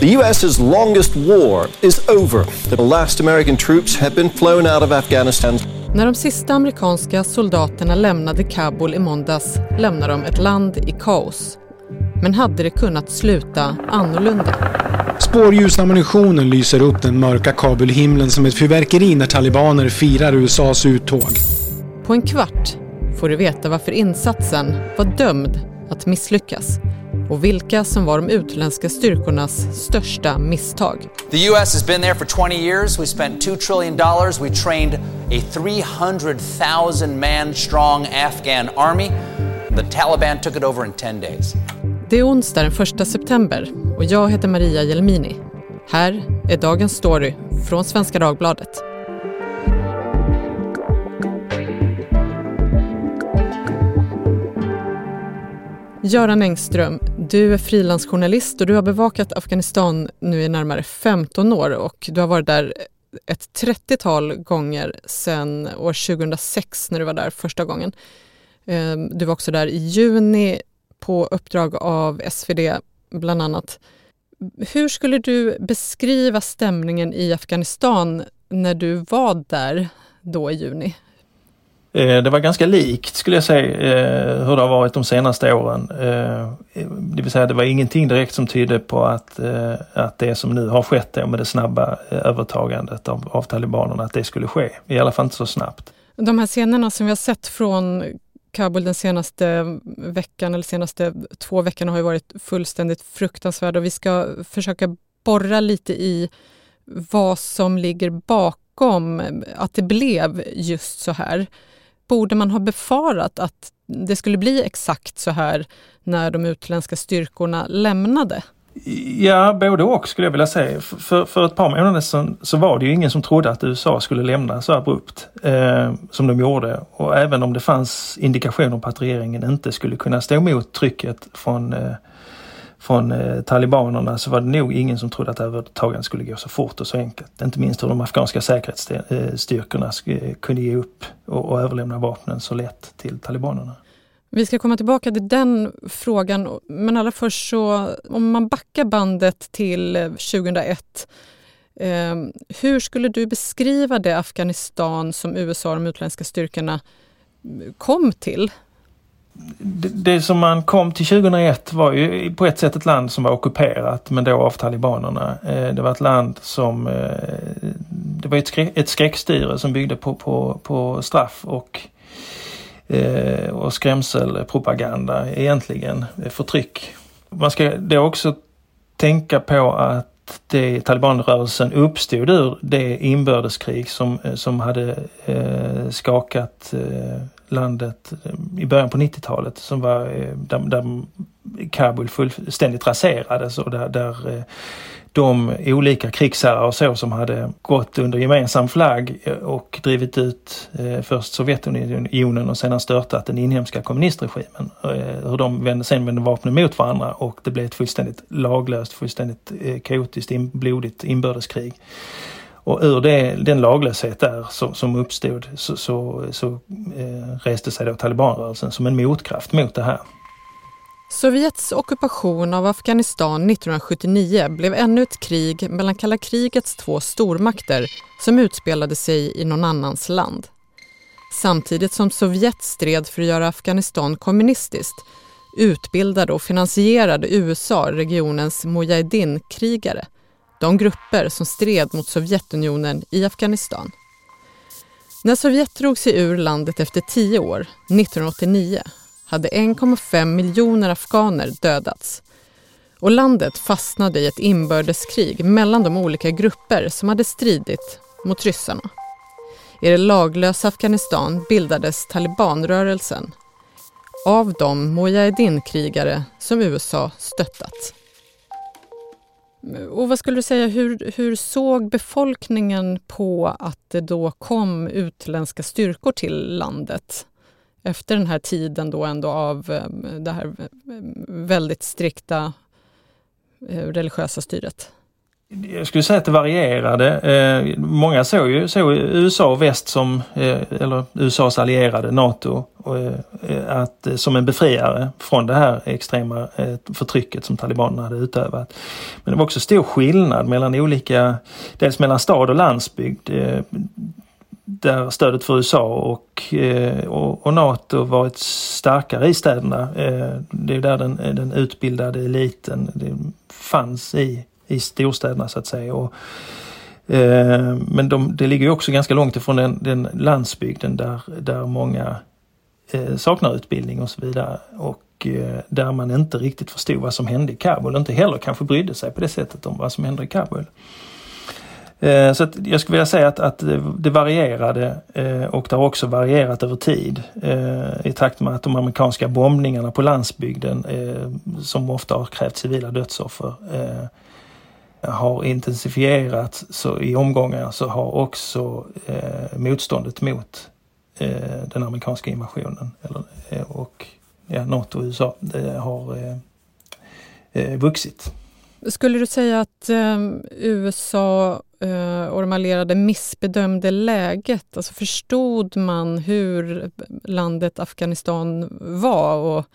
The US's longest war is over. The last American troops have been flown out of Afghanistan. När de sista amerikanska soldaterna lämnade Kabul i måndags lämnade de ett land i kaos. Men hade det kunnat sluta annorlunda? Spårljusammunitionen lyser upp den mörka Kabulhimlen som ett fyrverkeri när talibaner firar USAs uttåg. På en kvart får du veta varför insatsen var dömd att misslyckas och vilka som var de utländska styrkornas största misstag. The US has been there for 20 years. We spent 2 trillion dollars. We trained a 300,000 man strong Afghan army. The Taliban took it over in 10 days. Det är onsdag den 1 september och jag heter Maria Jelmini. Här är dagens story från Svenska Dagbladet. Göran Engström, du är frilansjournalist och du har bevakat Afghanistan nu i närmare 15 år och du har varit där ett 30-tal gånger sedan år 2006 när du var där första gången. Ehm, du var också där i juni på uppdrag av SvD bland annat. Hur skulle du beskriva stämningen i Afghanistan när du var där då i juni? Eh, det var ganska likt skulle jag säga eh, hur det har varit de senaste åren. Eh, det vill säga det var ingenting direkt som tydde på att, att det som nu har skett med det snabba övertagandet av, av talibanerna, att det skulle ske. I alla fall inte så snabbt. De här scenerna som vi har sett från Kabul den senaste veckan eller senaste två veckorna har ju varit fullständigt fruktansvärda och vi ska försöka borra lite i vad som ligger bakom att det blev just så här. Borde man ha befarat att det skulle bli exakt så här när de utländska styrkorna lämnade? Ja, både och skulle jag vilja säga. För, för ett par månader sedan så var det ju ingen som trodde att USA skulle lämna så abrupt eh, som de gjorde. Och även om det fanns indikationer på att regeringen inte skulle kunna stå emot trycket från, eh, från eh, talibanerna så var det nog ingen som trodde att övertagandet skulle gå så fort och så enkelt. Inte minst hur de afghanska säkerhetsstyrkorna eh, eh, kunde ge upp och, och överlämna vapnen så lätt till talibanerna. Vi ska komma tillbaka till den frågan, men allra först så om man backar bandet till eh, 2001. Eh, hur skulle du beskriva det Afghanistan som USA och de utländska styrkorna mm, kom till? Det, det, som man kom till 2001 var ju på ett sätt ett land som var ockuperat men då av talibanerna. Eh, det var ett land som... Eh, det var ett, skrä, ett skräckstyre som byggde på, på, på straff och eh, och skrämselpropaganda egentligen, förtryck. Man ska då också tänka på att det, talibanrörelsen uppstod ur det inbördeskrig som, eh, som hade eh, skakat eh, landet eh, i början på 90-talet som var eh, där, där Kabul fullständigt raserades och där, där eh, de olika krigsherrar och så som hade gått under gemensam flagg och drivit ut eh, först Sovjetunionen och sedan störtat den inhemska kommunistregimen. Eh, hur de vände, sen vände vapnen mot varandra och det blev ett fullständigt laglöst, fullständigt eh, kaotiskt, in, blodigt inbördeskrig. Och ur det, den laglöshet där som, som uppstod så, så, så eh, reste sig då talibanrörelsen som en motkraft mot det här. Sovjets ockupation av Afghanistan 1979 blev ännu ett krig mellan kalla krigets två stormakter som utspelade sig i någon annans land. Samtidigt som Sovjet stred för att göra Afghanistan kommunistiskt utbildade och finansierade USA regionens Mujahedin-krigare, de grupper som stred mot Sovjetunionen i Afghanistan. När Sovjet drog sig ur landet efter tio år, 1989, hade 1,5 miljoner afghaner dödats och landet fastnade i ett inbördeskrig mellan de olika grupper som hade stridit mot ryssarna. I det laglösa Afghanistan bildades talibanrörelsen av de Mujahedin-krigare som USA stöttat. Och vad skulle du säga, hur, hur såg befolkningen på att det då kom utländska styrkor till landet? efter den här tiden då ändå av eh, det här eh, väldigt strikta eh, religiösa styret? Jag skulle säga att det varierade. Eh, många såg ju såg USA och väst som, eh, eller USAs allierade, NATO, eh, att, eh, som en befriare från det här extrema eh, förtrycket som talibanerna hade utövat. Men det var också stor skillnad mellan olika, dels mellan stad och landsbygd eh, där stödet för USA och, eh, och, och, NATO varit starkare i städerna. Eh, det är där den, den utbildade eliten fanns i i storstäderna så att säga. Och, eh, men de, det ligger ju också ganska långt ifrån den, den landsbygden där, där många eh, saknar utbildning och så vidare. Och eh, där man inte riktigt förstod vad som hände i Kabul och inte heller kanske brydde sig på det sättet om vad som hände i Kabul. Eh, så så jag skulle vilja säga att, att det varierade eh, och det har också varierat över tid eh, i takt med att de amerikanska bombningarna på landsbygden som ofta har krävt civila dödsoffer har intensifierats så i omgångar så har också eh, motståndet mot eh, den amerikanska invasionen eller, eh, och ja, NATO och USA det har eh, eh vuxit. Skulle du säga att ehm, eh, USA och de allierade missbedömde läget? Alltså förstod man hur landet Afghanistan var och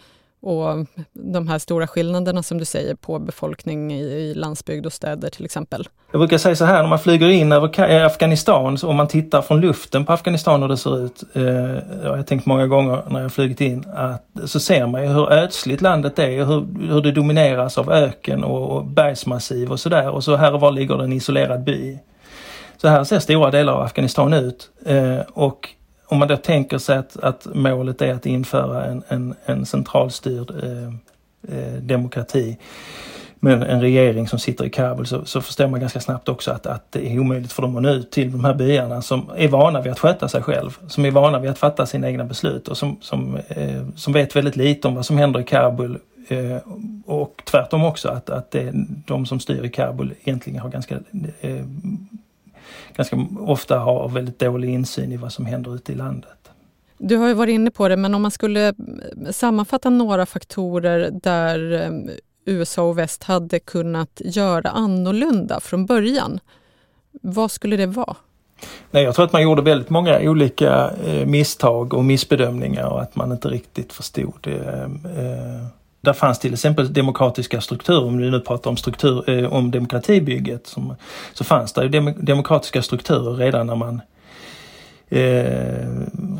och de här stora skillnaderna som du säger på befolkning i, i landsbygd och städer till exempel. Jag brukar säga så här när man flyger in över eh, Afghanistan och man tittar från luften på Afghanistan hur det ser ut. Eh, jag har tänkt många gånger när jag flugit in att så ser man ju hur ödsligt landet är och hur, hur det domineras av öken och, och bergsmassiv och sådär och så här och var ligger det en isolerad by. Så här ser stora delar av Afghanistan ut eh, och om man då tänker sig att, att målet är att införa en, en, en centralstyrd eh, eh, demokrati med en regering som sitter i Kabul så, så förstår man ganska snabbt också att, att det är omöjligt för dem att nå ut till de här byarna som är vana vid att sköta sig själv, som är vana vid att fatta sina egna beslut och som, som, eh, som vet väldigt lite om vad som händer i Kabul eh, och tvärtom också att, att det, de som styr i Kabul egentligen har ganska eh, ganska ofta har väldigt dålig insyn i vad som händer ute i landet. Du har ju varit inne på det, men om man skulle sammanfatta några faktorer där eh, USA och väst hade kunnat göra annorlunda från början. Vad skulle det vara? Nej, jag tror att man gjorde väldigt många olika eh, misstag och missbedömningar och att man inte riktigt förstod eh, där fanns till exempel demokratiska strukturer, om vi nu pratar om, struktur, eh, om demokratibygget, som, så fanns det dem, demokratiska strukturer redan när man eh,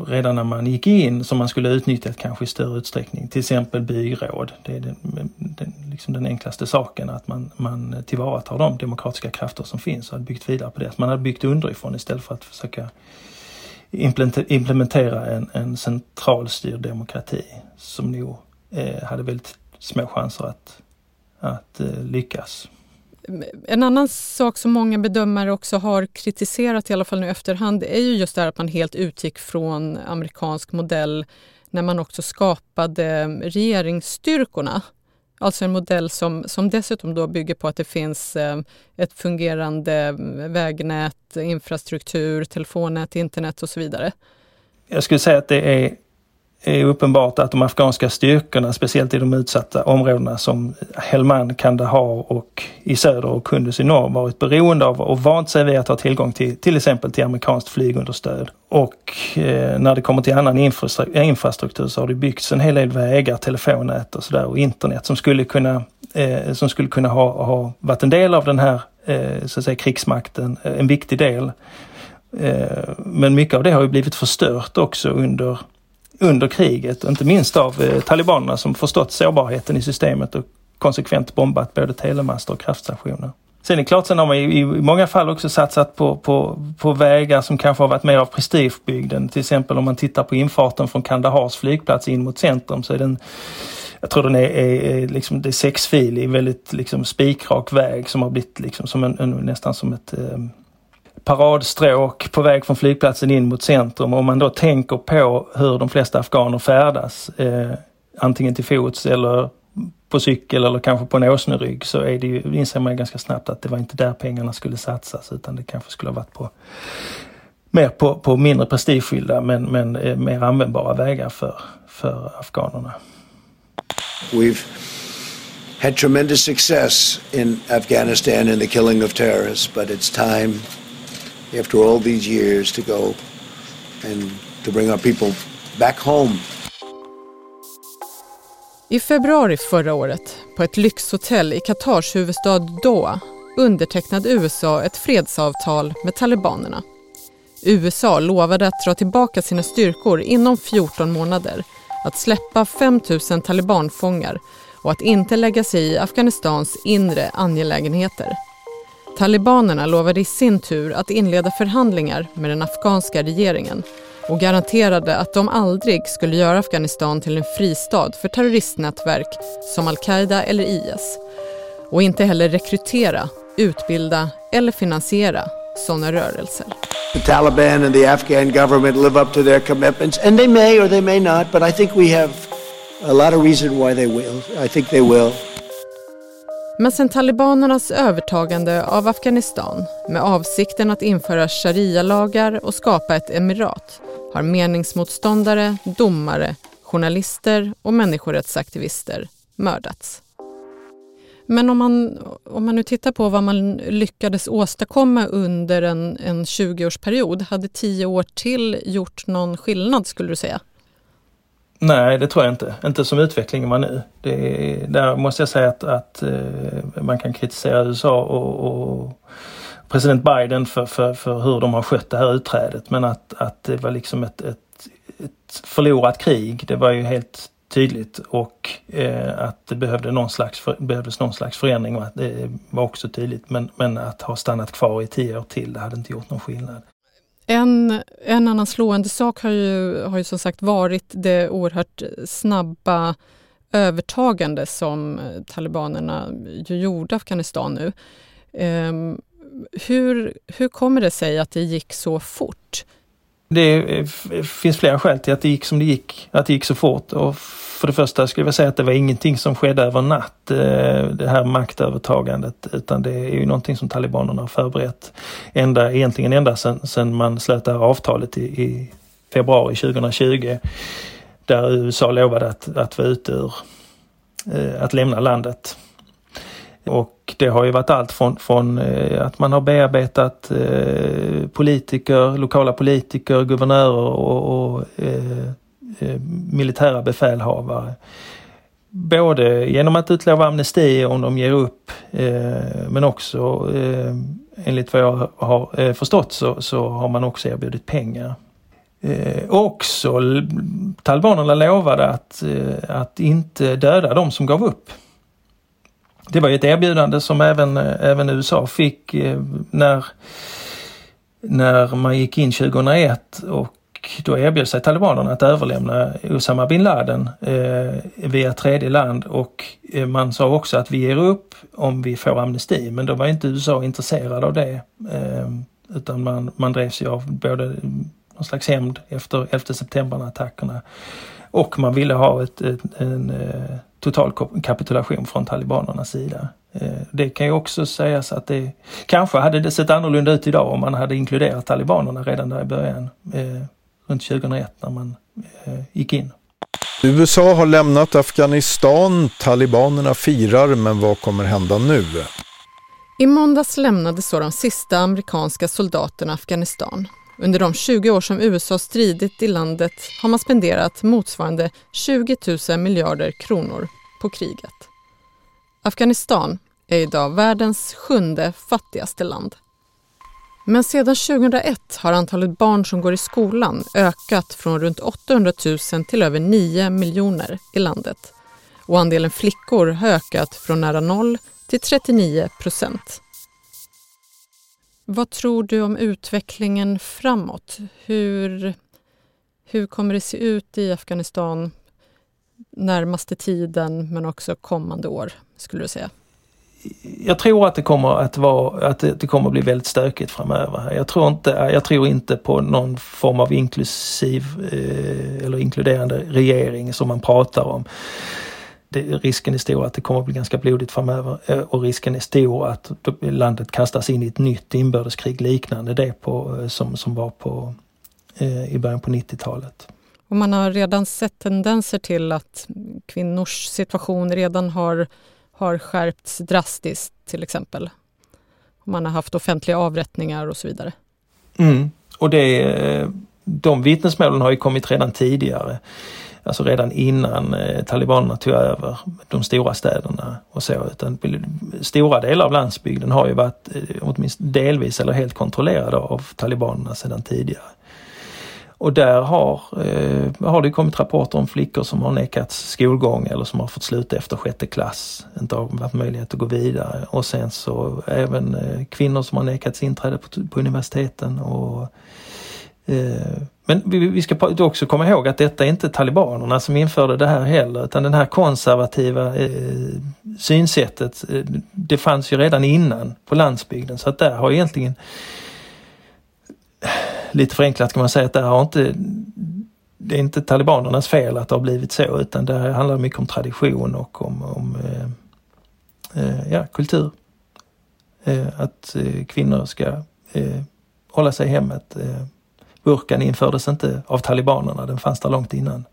redan när man gick in som man skulle utnyttjat kanske i större utsträckning. Till exempel byråd. Det är den, den, liksom den enklaste saken att man, man tillvaratar de demokratiska krafter som finns och har byggt vidare på det. Att Man har byggt underifrån istället för att försöka implementera en, en centralstyrd demokrati som nog hade väldigt små chanser att, att eh, lyckas. En annan sak som många bedömare också har kritiserat, i alla fall nu efterhand, är ju just det här att man helt utgick från amerikansk modell när man också skapade regeringsstyrkorna. Alltså en modell som, som dessutom då bygger på att det finns eh, ett fungerande vägnät, infrastruktur, telefonnät, internet och så vidare. Jag skulle säga att det är är uppenbart att de afghanska styrkorna, speciellt i de utsatta områdena som Helmand, Kandahar och i söder och Kunduz i norr varit beroende av och vant sig vid att ha tillgång till till exempel till amerikanskt flygunderstöd. Och eh, när det kommer till annan infrastruktur så har det byggts en hel del vägar, telefonnät och sådär och internet som skulle kunna, eh, som skulle kunna ha, ha varit en del av den här eh, så att säga, krigsmakten, eh, en viktig del. Eh, men mycket av det har ju blivit förstört också under under kriget inte minst av eh, talibanerna som förstått sårbarheten i systemet och konsekvent bombat både telemaster och kraftstationer. Sen är det klart, sen har man i, i många fall också satsat på, på, på vägar som kanske har varit mer av prestigebygden. Till exempel om man tittar på infarten från Kandahars flygplats in mot centrum så är den jag tror den är, är, är liksom, det är sexfilig, väldigt liksom spikrak väg som har blivit liksom som en, en nästan som ett eh, paradstråk på väg från flygplatsen in mot centrum. Om man då tänker på hur de flesta afghaner färdas, eh, antingen till fots eller på cykel eller kanske på en åsnerygg så är det ju, inser man ganska snabbt att det var inte där pengarna skulle satsas utan det kanske skulle ha varit på mer på, på mindre prestigefyllda men, men eh, mer användbara vägar för, för afghanerna. We've had tremendous success in Afghanistan in the killing of terrorists, but it's time, after all these years, to go and to bring our people back home. I februari förra året, på ett lyxhotell i Qatars huvudstad Doha, undertecknade USA ett fredsavtal med talibanerna. USA lovade att dra tillbaka sina styrkor inom 14 månader, att släppa 5 000 talibanfångar och att inte lägga sig i Afghanistans inre angelägenheter. Talibanerna lovade i sin tur att inleda förhandlingar med den afghanska regeringen och garanterade att de aldrig skulle göra Afghanistan till en fristad för terroristnätverk som al-Qaida eller IS och inte heller rekrytera, utbilda eller finansiera sådana rörelser. The Taliban and the Afghan government live up to their commitments, and they may or they may not, but I think we have a lot of reason why they will. I think they will. Men sen talibanernas övertagande av Afghanistan med avsikten att införa sharia-lagar och skapa ett emirat har meningsmotståndare, domare, journalister och människorättsaktivister mördats. Men om man, om man nu tittar på vad man lyckades åstadkomma under en, en 20-årsperiod, hade tio år till gjort någon skillnad skulle du säga? Nej, det tror jag inte. Inte som utvecklingen var nu. Det, där måste jag säga att, att eh, man kan kritisera USA och, och president Biden för, för, för, hur de har skött det här utträdet. Men att, att det var liksom ett, ett, ett förlorat krig, det var ju helt tydligt och eh, att det behövde någon slags för, behövdes någon slags förändring och att det var också tydligt. Men, men att ha stannat kvar i tio år till, det hade inte gjort någon skillnad. En, en annan slående sak har ju, har ju som sagt varit det oerhört snabba övertagande som talibanerna ju gjorde Afghanistan nu. Um, hur, hur kommer det sig att det gick så fort? Det finns flera skäl till att det gick som det gick, att det gick så fort. Och för det första skulle jag säga att det var ingenting som skedde över natt, eh, det här maktövertagandet, utan det är ju någonting som talibanerna har förberett ända, egentligen ända sedan, man slöt det här avtalet i, i februari 2020 där USA lovade att, att vara ute ur, eh, att lämna landet. Och det har ju varit allt från, från eh, att man har bearbetat eh, politiker, lokala politiker, guvernörer och, och eh, eh, militära befälhavare. Både genom att utlova amnesti om de ger upp eh, men också eh, enligt vad jag har eh, förstått så, så har man också erbjudit pengar. Eh, också talibanerna lovade att, att inte döda de som gav upp det var ett erbjudande som även, eh, även USA fick eh, när, när man gick in 2001 och då erbjöd sig talibanerna att överlämna Osama bin Laden eh, via tredje land och eh, man sa också att vi ger upp om vi får amnesti men då var inte USA intresserad av det. Eh, utan man, man drevs ju av både någon slags hämnd efter 11 september-attackerna och man ville ha ett, ett, en, eh, total kapitulation från talibanernas sida. Eh, det kan ju också sägas att det kanske hade det sett annorlunda ut idag om man hade inkluderat talibanerna redan där i början, eh, runt 2001 när man gick in. USA har lämnat Afghanistan, talibanerna firar, men vad kommer hända nu? I måndags lämnade så de sista amerikanska soldaterna Afghanistan. Under de 20 år som USA stridit i landet har man spenderat motsvarande 20 000 miljarder kronor på kriget. Afghanistan är idag världens sjunde fattigaste land. Men sedan 2001 har antalet barn som går i skolan ökat från runt 800 000 till över 9 miljoner i landet. Och andelen flickor har ökat från nära noll till 39 procent. Vad tror du om utvecklingen framåt? Hur, hur kommer det se ut i Afghanistan närmaste tiden men också kommande år, skulle du säga? Jag tror att det kommer att vara, att det kommer att bli väldigt stökigt framöver. Jag tror inte, jag tror inte på någon form av inklusiv eh, eller inkluderande regering som man pratar om det, risken är stor att det kommer att bli ganska blodigt framöver eh, och risken är stor att landet kastas in i ett nytt inbördeskrig liknande det på, eh, som, som var på, eh, i början på 90-talet. Och man har redan sett tendenser till att kvinnors situation redan har, har skärpts drastiskt till exempel. Man har haft offentliga avrättningar och så vidare. Mm. Och det, de vittnesmålen har ju kommit redan tidigare. Alltså redan innan eh, talibanerna tog över de stora städerna och så. Utan stora delar av landsbygden har ju varit eh, åtminstone delvis eller helt kontrollerade av talibanerna sedan tidigare. Och där har, eh, har det kommit rapporter om flickor som har nekats skolgång eller som har fått sluta efter sjätte klass, inte har haft möjlighet att gå vidare. Och sen så även eh, kvinnor som har nekats inträde på, på universiteten. Och, eh, Eh, men vi, ska också komma ihåg att detta är inte talibanerna som införde det här heller utan det här konservativa eh, synsättet eh, det fanns ju redan innan på landsbygden så att där har egentligen lite förenklat kan man säga att det har inte det är inte talibanernas fel att det har blivit så utan det handlar mycket om tradition och om, om eh, ja, kultur. Eh, att eh, kvinnor ska eh, hålla sig i hemmet. Eh, burkan infördes inte av talibanerna, den fanns där långt innan.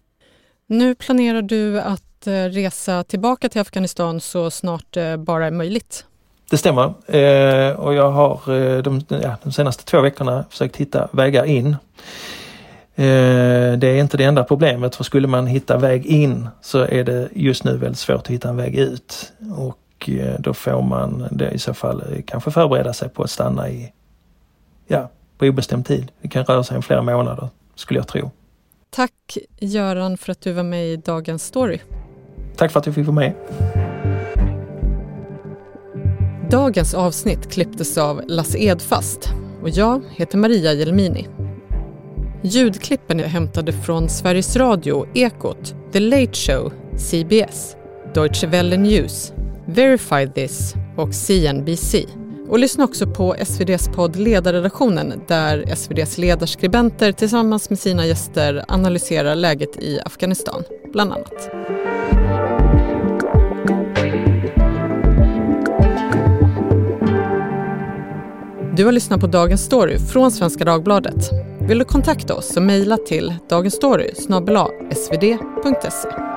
Nu planerar du att resa tillbaka till Afghanistan så snart det bara är möjligt. Det stämmer eh, och jag har eh, de, ja, de senaste två veckorna försökt hitta vägar in. Eh, det är inte det enda problemet för skulle man hitta väg in så är det just nu väldigt svårt att hitta en väg ut. Och eh, då får man det i så fall eh, kanske förbereda sig på att stanna i, ja, på obestämd tid. Det kan röra sig om flera månader skulle jag tro. Tack Göran för att du var med i Dagens Story. Tack för att jag fick vara med. Dagens avsnitt klipptes av Lasse Edfast och jag heter Maria Jelmini. Ljudklippen är hämtade från Sveriges Radio, Ekot, The Late Show, CBS, Deutsche Welle News, Verify This och CNBC. Och lyssna också på SVDs podd Ledarredaktionen där SVDs ledarskribenter tillsammans med sina gäster analyserar läget i Afghanistan, bland annat. Du har lyssnat på Dagens Story från Svenska Dagbladet. Vill du kontakta oss så mejla till dagensstory svd.se.